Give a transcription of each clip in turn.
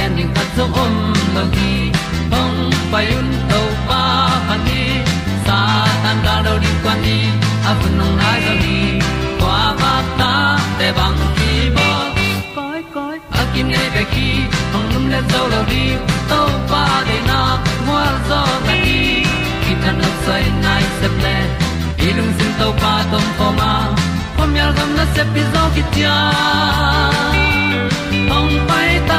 gen ding khat zo om lo gi hong pai un to pa pa ni. Sa tan da do di kwan ni a bu nong nai zo ni kwa ba ta te bang ki bo koi koi a kim nei be ki hong lum le zo lo di to pa de na mo zo ta ni ki tan no sai nai se ple ilung sin to pa tom pa ma. Pom yal gam na se pi zo ki hong pai ta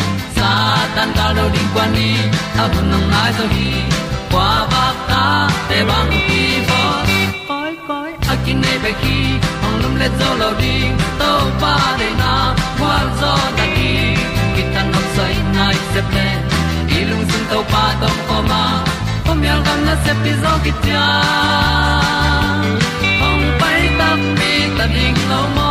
tan cao do đi qua đi, ta bu nang mai zo gi qua ba ta te bang ki bo koi koi a kin nei be ki ong lum le zo lo di to pa de na kwa zo ta ki ki tan nok sai nai se ple lung sun to pa tom ko ma. Pom yal gam na se pi zo ki tia ong pai ta mi ta ding lo mo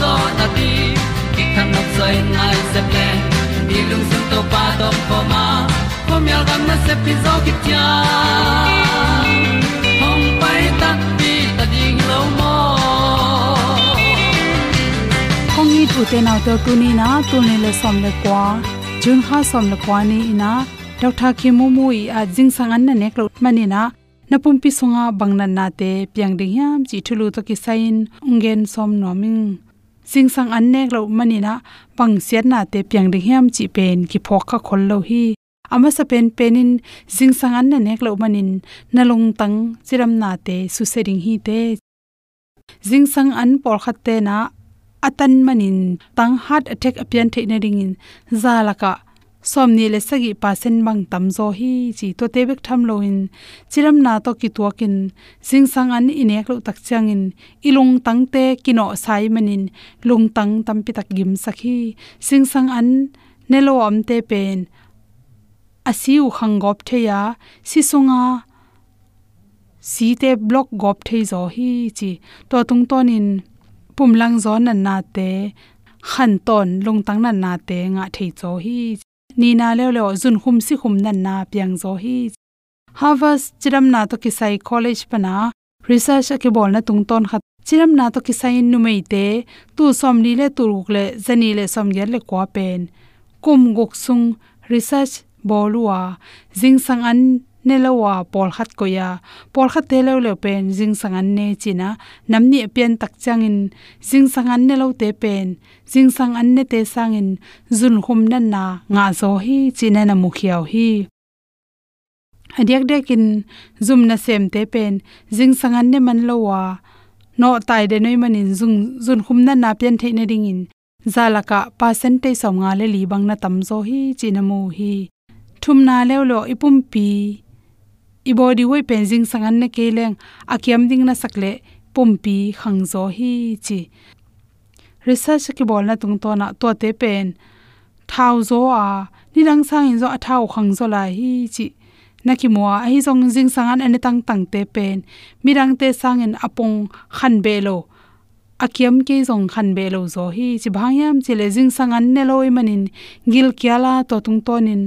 zo na ti ki kan nok sai nai se ple ni lung sun to pa do po ma. Pom yal gam na se pi zo ki tia hong pai ta pi ta ding lo mo kong i tu te nau te tu ni na tu ne le som le kwa jung ha som le kwa ni ina doctor tha mu mu i a jing sang an na nek lo mani na na pum pi sunga bangnan na te piang ding yam chi thulu to ki sain ungen som noming ming sing sang an nek lo mani na pang siat na te piang ding hiam chi pen ki phok kha khol lo hi. Ama sa pen penin sing sang an na nek lo manin nalong tang chiram na te su sering hi te. Jing sang an por khat te na atan manin tang heart attack apian the na ring in zalaka somni le sagi pasen bang tam zo hi chi to te bek tham loin chiram na to ki to kin sing sang an inek lo tak chang in ilung tang te kino sai manin. Lung tang tam pi tak gim sakhi. Sing sang an nelo am te pen. Asiu khangop theya. Si sunga. Si te block gop thei zo hi chi to tung tonin pumlang zo nan na te. Khan ton lung tang nan na te nga thei cho hi ni na le le zun khum si khum nan na piang zo hi. Harvard chiram na to kisai college pana research ke bol na tung ton khat. Chiram na to kisai nu mei te, tu som ni le turuk le, zani le som ger le kwa pen. Kum guk sung, research bolua jing sang an ne lawa pol khat ko ya pol khat te lo le pen jing sang an ne china. Namni pian tak changin jing sang an ne lo te pen jing sang an ne te sangin zun khum nan na, nga zo hi china na mu khiaw hi. Adiak dekin zum na sem te pen jing sang an ne man lowa no tai de noi manin zung, zun khum na na pian the na ding in. Zalaka percentage som nga le li bang na tam zo hi china mu hi. Thum na lew lo ipum pi i body woi pen jing sangan ne keleng, akiam ding na sakle, pumpi khangzo hi chi. Research ki bol na tung to na to te pen. Thau zo a, ni rang sang in zo a thau khangzo la hi chi. Na ki mo a hi zong jing sangan ane tang tang te pen. Mirang te sang in apong khan be lo akiam ke zong khan be lo zo hi chi bhangyam chi le jing sang an ne loi manin gil kyala to tung tonin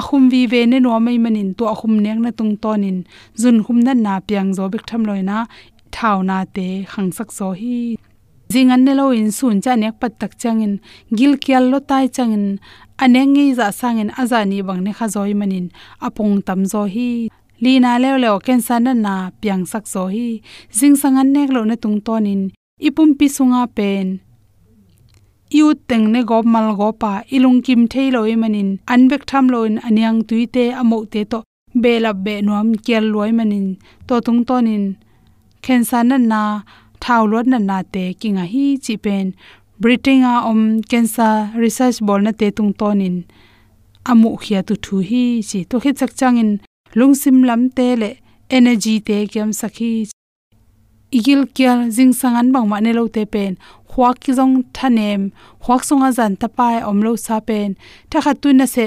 ahum vi ve ne no mai manin to ahum nek na tung tonin jun hum na na piang zo bek tham loina thau na te khang sak zo hi jing an ne lo in sun cha nek pat tak changin gil kyal lo tai changin aneng ngi za sangin azani bang ne kha zoi manin apong tam zo hi lina lew lew ken san na piang sak zo hi jing sang an nek lo na tung tonin ipum pi sunga pen. Iu teng ne go mal go pa ilung kim thailo loi manin. Anbek tham loin aniang tuite amo te to bela be nuam kel loi manin. To tung tonin. Khensan na na thau lot na na te kinga hi chi pen. Britinga om cancer research bol na te tung tonin. Amu khia tu thu hi chi to khi chak changin. Lungsim lam te le energy te kyam sakhi igil kyal jing sangan bang ma ne lo te pen khwak ki jong thanem khwak sunga zan ta pai om lo sa pen tha kha tu na se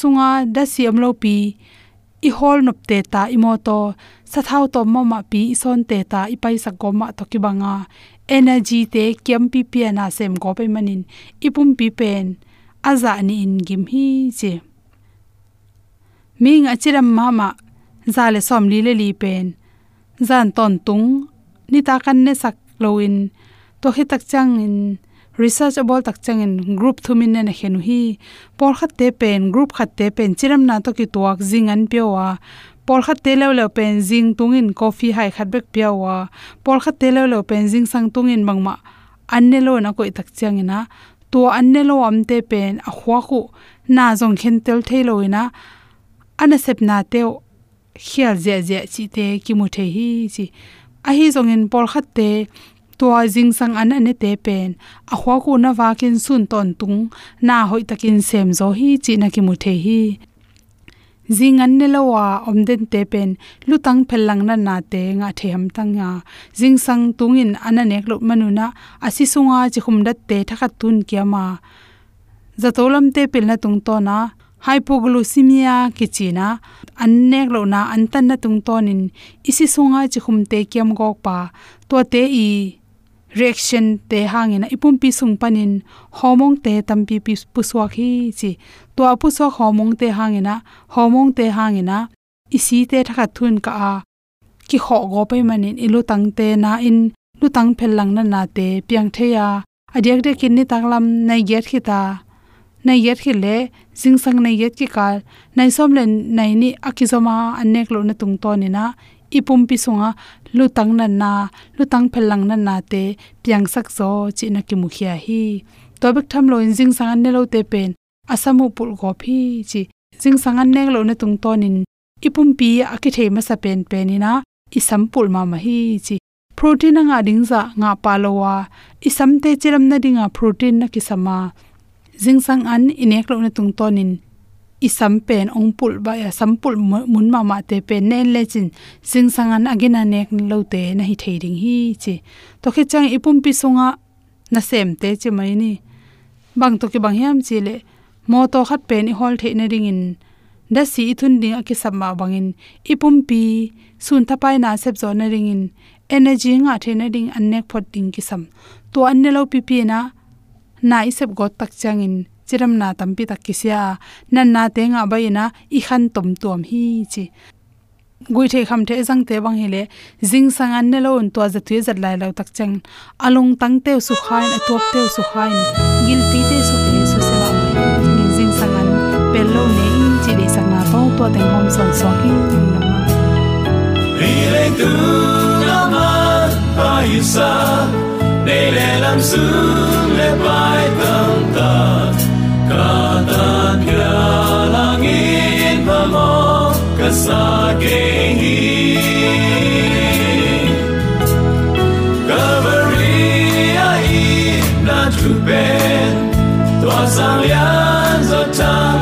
sunga da si om lo pi i hol nop te ta i mo to sa thau to ma ma pi i son te ta i pai sa go ma to ki banga energy te kem pi pi na sem go pe manin ipum pi pen, aza ni in gim hi che ming achiram mama zale som li le li pen, zan ton tung ni ta kan ne sak loin to hi tak chang in research about tak chang in group thumin na henu hi por khat te pen group khat te pen chiram na to ki tuak jing an pewa por khat te lo lo pen jing tungin coffee hai khat bek pewa por khat te lo lo pen jing sang tungin mangma. Anne lo na koi tak chang ina to anne lo am te pen a khwa khu na jong khen tel thelo ina ana sep na teo. Khial je je chi te ki mu the hi chi a hi zongin por khat te tua jing sang an ane te pen a khwa ku na wa kin sun ton tung, na hoi takin sem zo hi, chi na ki mu the hi. Jing an ne lawa om den te pen lutang phelang na na te nga the ham tang ya jing sang tungin ana nek lo manuna asi sunga chi khum dat te thakha tun kyama zatolam te pil na tung to na hypoglycemia kichina, annek lo na antan na tung tonin isi sunga chi khumte kiam gok pa, to te i reaction te hangena, ipum pi sung panin, hormone te tampi pi puswa khi chi, to apu so hormone te hangena homong te hangena, isi te thakha thun ka a, ki kho go pe manin ilu tang te na in lu tang phel lang na na te piang theya adyak de kin ni taklam nai get khita, nai yet khile le jing sang nai yet ki kal nai som len nai ni akizoma anek lo na tung to ni na ipum pi sunga lu tang na na lu tang phelang na na te piang sak zo chi na ki mukhia hi. To bek tham lo in jing sang an ne lo te pen asamu pul go phi chi jing sang an nek lo na tung to nin ipum pi aki thei ma sa pen pen ni na isam pul ma ma hi chi protein nga ding za nga palowa. Isam te chiram na dinga protein na ki sama jingsang an inek lo na tung tonin isam pen ong pul ba, ya, sampul mun ma ma te pen. Nen le chin jingsang an agina nek lo te na hi thei hi chi. To khe chang ipum pi sunga na sem te chi mai ni. Bang to ki bang yam chi le, mo to khat pen i hol the na ring in. Da si thun ding a ki sam ma bang in. Ipum pi sun tha pai na sep zo na ring in. Energy nga the na ding an nek phot ding ki sam. To an ne lo pi pi na na isep got tak changin. Chiram na tampi tak kisya nan na te nga baina i khan tom tom hi chi. Gui the kham the jang te bang hile jing sang an ne lo un to za tu zat lai lo tak chang. Along tang te su khain atop te su khain. Gil ti te su te su se la ni jing sang an. Pel lo ne in chi de sang na to to teng hom son so ki. Na ma Ile tu na ma, pa isa để le làm dương le bài tâm ta cả ta kya langin pa mo ka sa ke hi Calvary a i na tu ben tỏa sáng lian giọt trăng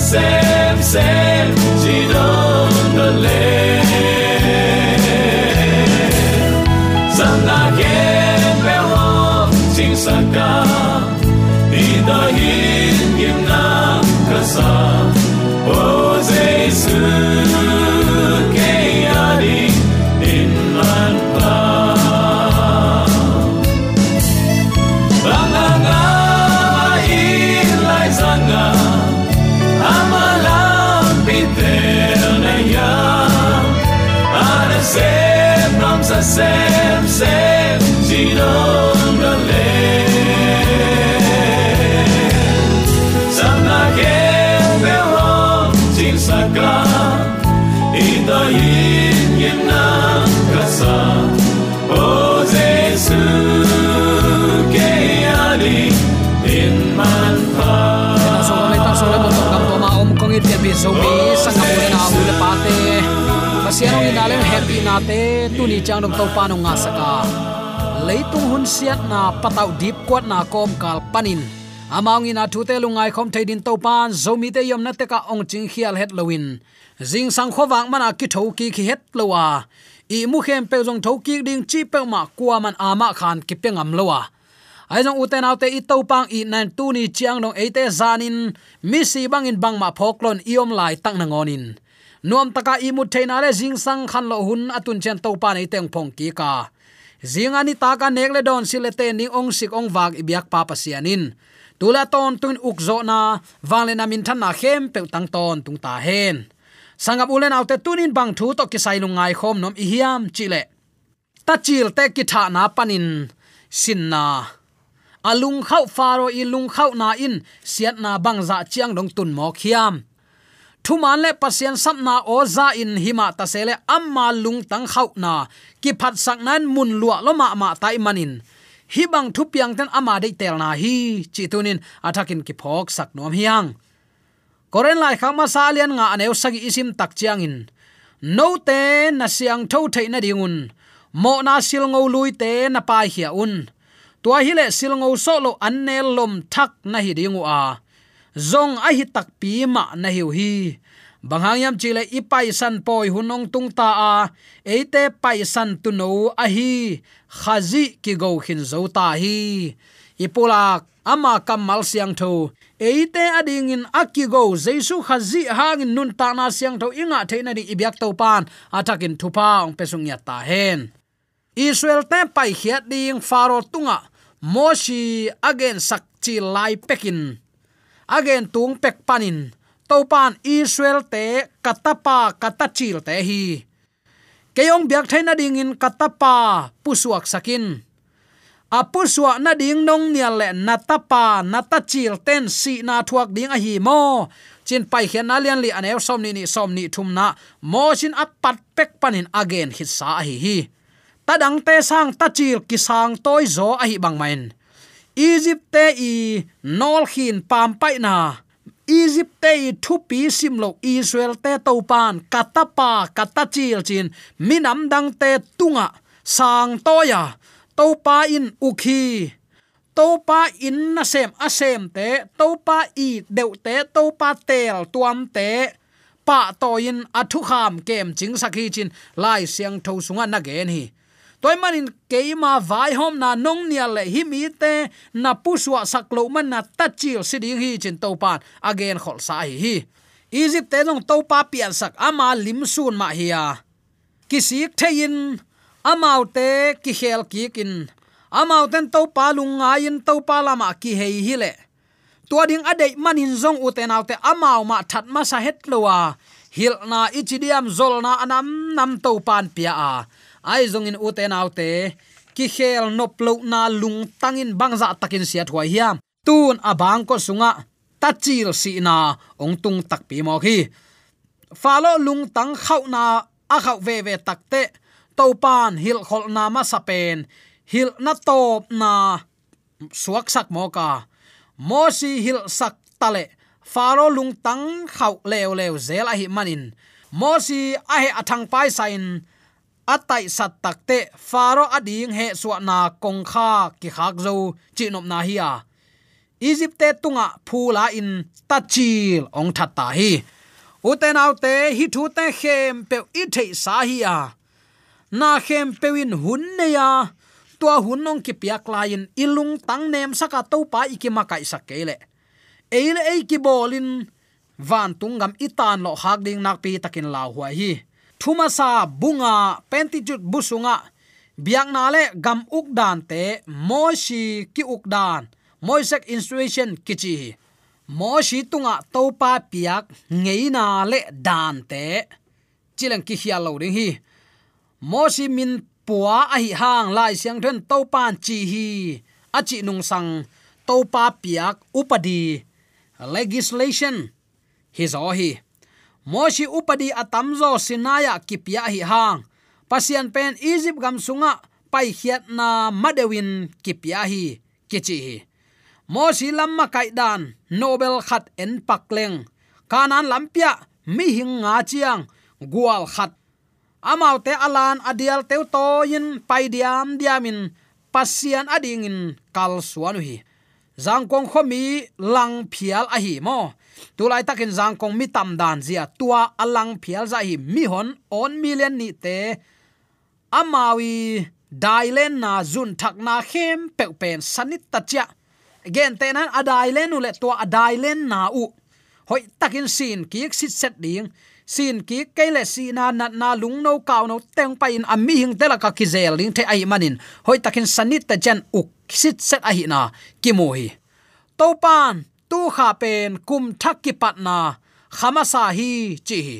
sem sem sa ka I O Jesu in man pa. Le ta so le kam to om kong it bi so mi sanga mo na mu le pa te pasiano ni dalen happy na te tu ni chang dong to pa no nga saka. Leitung hun siat na patau dip kwat na kom kal panin amang ina thu te lungai khom thei din to pan zomi te yom na te ka ong ching khial het lowin jing sang khowang mana ki tho ki khi het lowa. I mu khem pe jong tho ki ding chi pe ma kwa man ama khan ki pe ngam lowa. Ai jong uten autte i to pang i nan tu ni chiang dong ate zanin, mi si bang in bang ma phoklon iom lai tang na ngonin. Nuam taka i mu theina le jing sang khan lo hun atun chen to pa nei teng phong ki ka jing ani ta ka don silete ni ong sik ong wak ibyak biak pa pasianin tula ton tun ukzo na wale na min than na khem pe tang ton tung ta hen. Sangap ulen autte tunin bang thu to kisai lungai khom nom i hiam chile ta chil te ki tha na panin sin na. Alung khau faro ilung lung khau na in, siat na bang za chiang dong tun mo khiam thu man le pasien sap na o za in hima ta sele amma lung tang khau na ki phat sak nan mun lua lo ma ma tai manin. Hi bang thu piang ten ama dei tel na hi, chi tunin athakin ki phok sak nom hiang. Koren lai kha ma sa lian nga aneu sagi isim tak chiang in. No te na siang tho thei na dingun mo na sil ngô lui te na pai hia un. Tua hi le sil ngô so lo an nel lom thak na hi dingu a zong a hi tak pi ma na hiu hi. Banghayam chile ipai san poi hunong tung ta a. Eite pai san tu no a hi. Khazi ki go khin zo ta hi. Ipulak ama kamal siang tho. Eite ading in akigo jesu khazi hang nun ta na siang tho. Inga theina di ibyak to pan. Atakin thupa ong pesung ya ta hen. Israel te pai khiat ding faro tunga. Moshi again sak chi lai pekin again tung pek panin. To pan israel te katapa katachil te hi. Keyong biak thaina ding in katapa pusuak sakin. Apu na ding nong nia le natapa natachil ten si na thuak ding a hi mo. Chin pai khian na lian li anew som ni ni som ni thum na. Mo chin apat pat pek panin again hit sa hi hi. Ta dang te sang tachil kisang ki sang toy zo a hi bang main egypt te i nol khin pam pai na. Egypt te thu pi sim lo Israel te to pan katapa, katachil chin, minam dang te tunga, sang toya to pa in ukhi to pa in na sem asem te to pa i deu te to pa tel tuam te, pa to in athu kham kem ching sakhi chin, lai siang tho sunga na gen hi toy manin keima vai hom na nong nia le hi mi te, na puswa saklo man na tachil siding hi chin to pan again, khol sa hi hi. Egypt te nong to pa pian sak ama lim sun ma hiya kisik thein amau te ki khel ki kin amau ten to pa lunga in to pa lama ki hei hi le. Tua ding adei manin zong u te amau ma that ma sa het lowa hilna ichidiam zol na anam nam to pan pia a ai zong in u te nau te ki khel nop lo na lung tangin bangza takin sia thwa hiam tun abang ko sunga tachil si na ong tung tak pi mo khi. Falo lung tang khau na, a khau ve ve takte to pan hil khol na ma sapen hil na top na suak sak mo ka. Mo si hil sak tale faro lung tang khau leo leo zel a hi manin. Mo si a he athang pai sain atai sat takte faro ading he suwa na kong kha ki khak zo chinop na hi a. Egypte tunga phula in tachil ong thatta hi. Uten autte hi thu te khem pe i the sa hi a. Na khem pewin hun ne ya. Tua hun nong ki piak lain ilung tang nem saka to pa ikima kai sakele eile ei ki bolin, van tungam itan lo hak ding nak pi takin la huai hi thuma sa bunga pentitut busunga, biak na le gam uk dan te moshi ki uk dan. Moisek instruction kichi. Moshi tunga topa piak ngeina le dan te. Chilang ki hial lo ding hi. Moshi min puwa a hi hang lai siang then topan chi hi. A nung sang topa piak upadi. Legislation. Hi zo hi moshi upadi atamzo sinaya kipya hi hang. Pasian pen egypt gam sunga, pai khiat na madewin kipya hi kichi hi moshi lamma kai dan nobel khat en pakleng. Kanan lampia mi hing nga chiang gual khat. Amau te alan adial teu to in pai diam diamin, pasian ading in kal suanu hi zangkong khomi lang phial a hi mo. Tulai takin zangkong mi tam dan zia tua alang phial za hi. Mi hon on million ni te. Amawi dailen na zun thak na khem pe pen sanit tachia again, te nan adailen ule tua adailen na u. Hoi takin sin ki sit set ding sin ki kele si na na na lung no kaw no teng pa in ami hing tela ka zel ding the ai manin. Hoi takin sanit ta jan uk sit set a hi na. Ki mo hi. To pan tu kha pen, kum thak ki pat na. Khama sa hi, chi hi.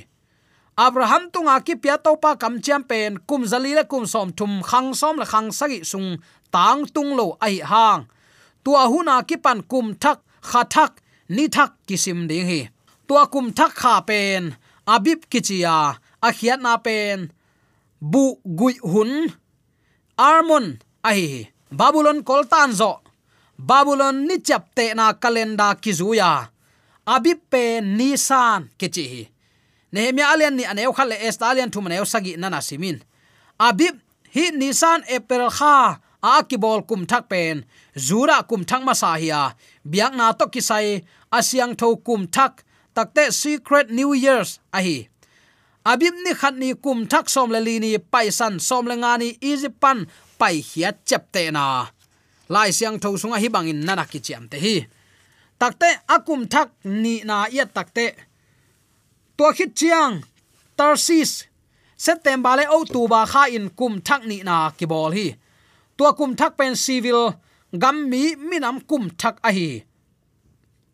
Abraham tunga ki pia to pa kam cham pen, kum zali le kum som thum, khang som la khang sagi sung, tang tung lo ai hang. Tua huna ki pan kum thak, kha thak, ni thak kisim ding hi. Tua kum thak kha pen abib kichia akhiat na pen bu gui hun armon Ahi, babylon koltan zo babylon ni chapte na kalenda kizuya abib pe nisan kichi nehemia alian ni aneu khale estalian thum aneu sagi nana simin. Abib hi nisan april kha Akibol kum thak pen zura kum thak ma sa hiya biak na to kisai asyang tho kum thak takte secret new years ahi. Abim ni khat ni kum thak som le li ni paisan som le nga ni egypt pan pai hiat chep te na. Lai siang tho sunga hi bangin nana ki chiam te hi. Takte akum thak ni na ya takte. To khit chiang, tarsis, september le october kha in kum thak ni na ki bol hi. To kum thak pen civil gam mi minam kum thak a hi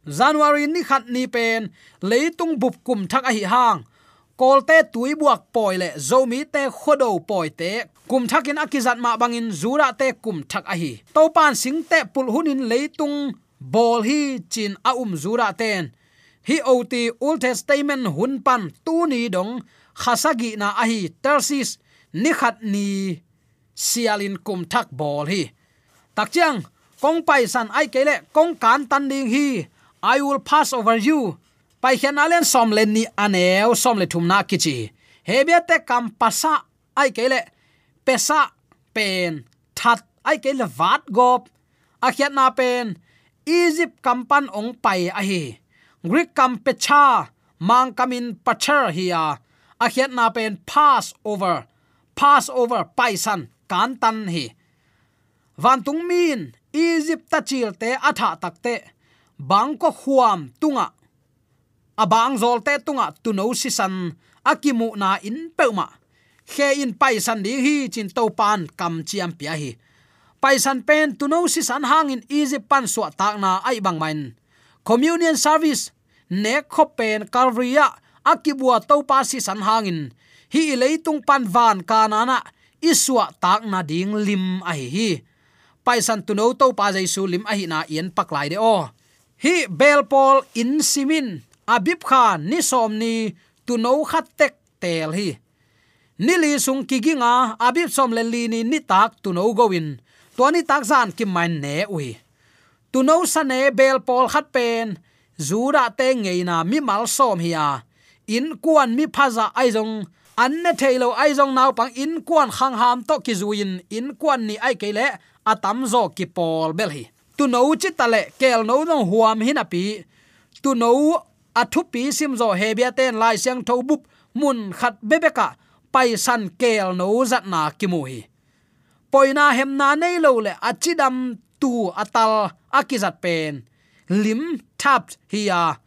january ni khat ni pen leitung bup kum thak a hi hang. Kolte tui buak poi le zomi te khodo poi te, kum thakin akizat ma bangin zura te kum thak a hi. To pan sing te pul hunin leitung bol hi chin a um zura ten. Hi oti old testament hun pan tu ni dong khasagi na a hi tersis ni khat ni sialin kum thak bol hi. Tak chiang, kong pai san ai kele kong kan tan ding hi. I will pass over you pai khian alen som len ni aneu som le thum na kichi hebia te kam pasa ai kele pesa pen that ai kele vat gop a khiat na pen egypt kampan ong pai a hi greek kam pecha mang kamin pachar hi a a khiat na pen pass over pass over paisan kan tan hi van tung min egypt ta chil te atha takte bangko huam tunga. Abang zol te tunga tuno si san akimu na in peuma khe in paisan di hi chin to pan kam chiam pia hi. Paisan pen tuno si san hang in easy pan so tak na ai bang main. Communion service, ne kho pen calvaria akibua to pa si san hangin hi leitung pan van kanana iswa tak na ding lim a hi hi. Paisan tuno to pa jaisu lim a hi na yen paklai de o hi belpol in simin. Abib khan ni som ni tu no khat tek tel hi. Ni li sung ki ginga abib som le li ni ni tak tu no goin to ni tak zan ki man ne ui. Tu no sa ne belpol khat pen. Zura te ngei na mi mal som hiya in kuan mi phaza ai jong an ne thailo ai jong naw pang in kuan khang ham to ki zuin in. Kuan ni ai kele atam zo ki pol bel hi tu no chi tale kel no no huam hin api tu no athu pi sim zo hebia ten lai siang tho bup mun khat bebeka pai san kel no zat na ki mu hi poina hem na nei lo le achidam tu atal akizat pen. Lim tap hiya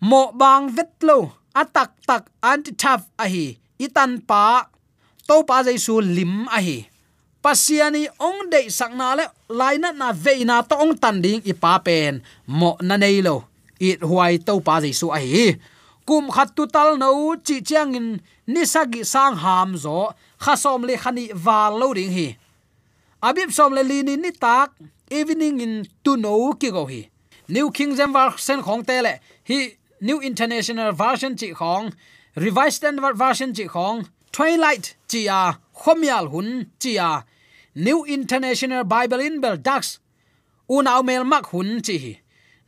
mo bang vet lo atak tak anti tap a hi. Itan pa. To pa jaisu lim a hi pasiani ong dei sakna le laina na veina to ong tan ding ipa pen. Mo na nei lo, it huai to pa ji su ai kum khat tu tal no chi chiang in nisagi sang ham zo khasom le khani wa lo ding hi. Abib som le lini ni tak, evening in tu no ki go hi. New king james version khong te le, hi, new international version chi khong, revised standard version chi khong, twilight chi a, khomial hun chi a new international bible in bel dax unaw mel mak hun chi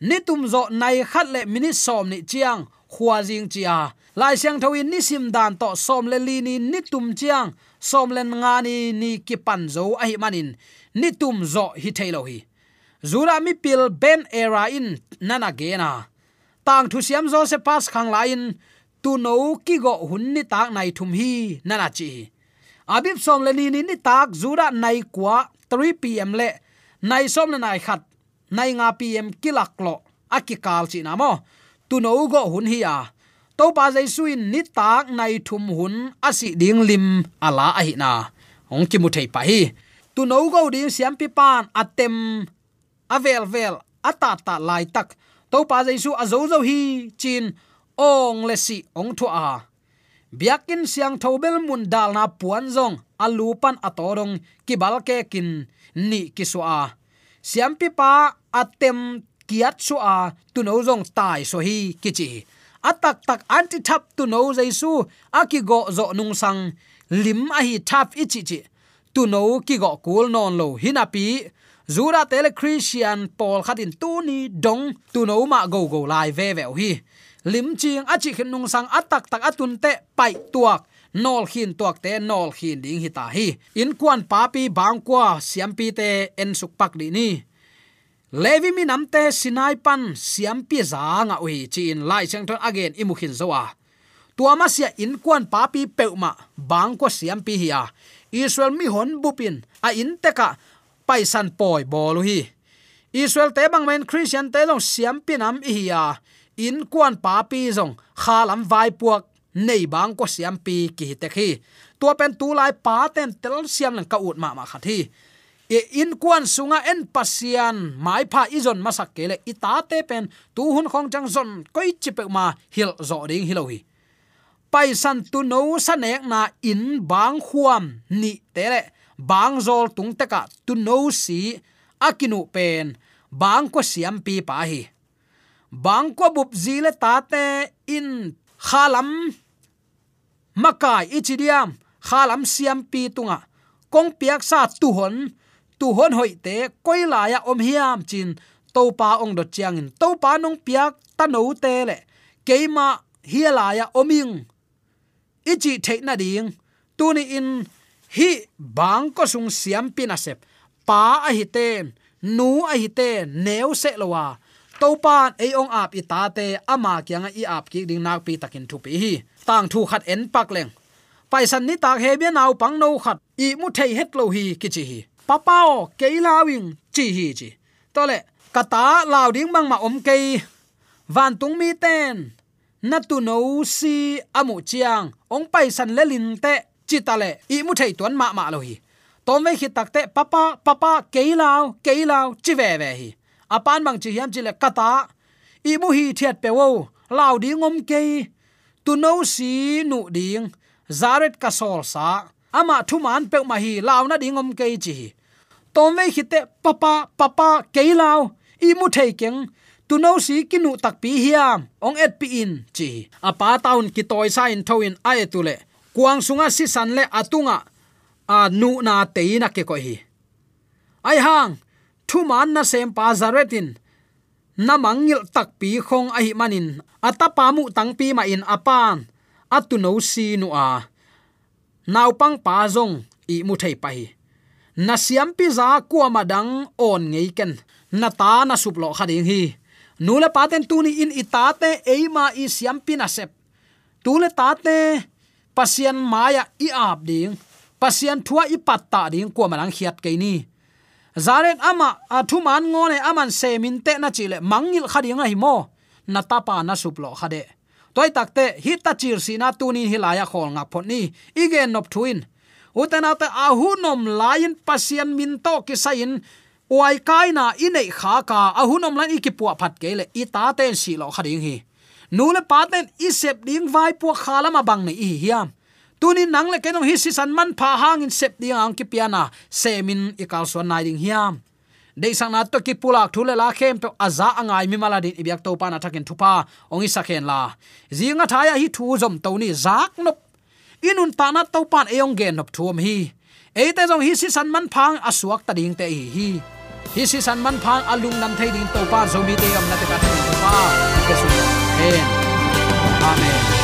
ni tum zo nai khat le mini som ni chiang, khua jing chia à. lai siang thoin ni sim dan to som le li ni ni tum chiang som len nga ni ni ki pan zo a hi manin ni tum zo hi thailo hi. Zura mi pil ben era in nana gena tang thu siam zo se pas khang lain tu no ki go hun ni tak nai thum hi, nana chi abib som le ni ni tak zura nai kwa 3 pm le. Nai som le nai khat. Nai nga pm kilak lo. Akikal chi na mo. Tu no go hun hi a. To pa jai suin ni tak nai thum hun asi ding lim ala a hi na. Ong ki mu thei pa hi. Tu no go ding siam pi pan atem avel vel ata ta lai tak. To pa jai su a zo zo hi chin ong le si ong thu a biakin siang thobel mun dal na puan zong alu pan atorong kibal ke kin, ni kiswa siam pi pa atem kiat su tuno tu no zong tai so hi kichi atak tak anti thap tu no jaisu aki go zo nung sang, lim a hi thap ichi chi tu no ki go kul non lo hinapi zura tele christian paul khatin tu ni dong, tu no ma go go lai ve ve hi lim ching achi khin nung sang atak tak atun te pai tuak nol khin tuak te nol khin ding hi ta hi. In kwan pa pi bang kwa siam pi te en suk pak li ni. Levi mi namte sinai pan siam pi za nga ui in lai chang thon again imu khin zowa à. tuama sia in kwan pa pi peuma bang kwa siam pi hi a, à. israel mi hon bupin a in teka paisan poi bolu hi. Israel te bang men christian te long siam pi nam hi ya in kwan pa pi zong khalam vai puak, nei bang ko siam pi ki te khi tua pen tu lai pa ten tel siam lang ka ut ma ma khathi e in kwan sunga en pasian mai pha izon masak kele ita te pen tu hun khong chang zon koi chipe ma hil zo ding hilohi pai san tu no sanek na in bang khuam ni tele bang zol tung teka tu no si akinu pen, bang ko siam pi pa hi bang ko bup zile ta te in khalam. Makai ichidiam khalam siam pi tunga kong piak sa tu hon tu hon hoi te koi ya om hiam chin. To pa ong do chiang in to pa nong piak ta no te le keima hiala ya oming. Ichi the na ding. Tu ni in hi bang ko sung siam na sẹp pa a hi ten nu a hi ten neu se lowa topan ei ong ap itate ta ama kyang i ap ki ding nak pi takin thu pi hi. Tang thu khat en pak leng. Paisan ni tak he bia naw pang no khat. I mu thei het lo hi ki chi hi. Papao keilawing chi hi chi. Tole kata law ding bang ma om ke van tung mi ten. Na tu no si amu chiang. Ong paisan le lin te, chi ta le. I mu thei tuan ma ma lo hi. Tom ve khi tak te, papa papa keilaw keilaw chi ve ve hi apan mang chi hiam chi le kata. I mu hi thiat pe wo. Lao di ngom ke tu no si nu ding. Zaret ka sol sa. Ama thu man pe ma hi lao na ding ngom ke chi. Tom ve khite papa papa ke lao i mu thei keng. Tu no si kinu tak pi hiam. Ong et pi in chi. Apa taun ki toy sa in tho in ai tu le. Kuang sunga si san le atunga. A nu na te na ke ko hi. Ai hang thu man na sem pa zaretin. Na mangil tak pi khong a hi manin. Atapa mu tang pi ma in apan atu no si nu a. Naw pang pa zong i mu thei pai. Na siam pi za ku madang on ngei ken. Na ta na sup lo khading hi. Nule paten tuni in itate eima i siam pi na sep. Tu le ta te pasian maya i ap ding. Pasian thua i patta ding ma manang khiat ke ni zaren ama athuman ngone aman semin te na chile mangil khading a hi mo. Na tapa na suplo khade. Toy takte hi ta chir sina tunin hilaya khol ngak phot ni. Igen nop thuin. Utena ta ahu nom lain pasian min to ki sain. Wai kaina inei kha ka ahu nom lan ikipua phat kele i ta ten si lo khading hi nule paten isep ding vai pu khalama bang nei hi hiam tunin nang le kenong hi si san man pha hang in sep ding ang ki piana. Semin ikal so nai ding hiam. De sang na to ki pulak thule la khem to aza angai mi mala din ibyak to pa na thakin thupa ongi sakhen la. Zinga thaya hi thu zom to ni zak nop. Inun ta na to pan eong gen nop thum hi. Eite jong hi si san man phang asuak ta ding te hi hi. Hi si san man phang alung nam thei ding to pa. Zomi te am na te ka thei pa. Ke su amen.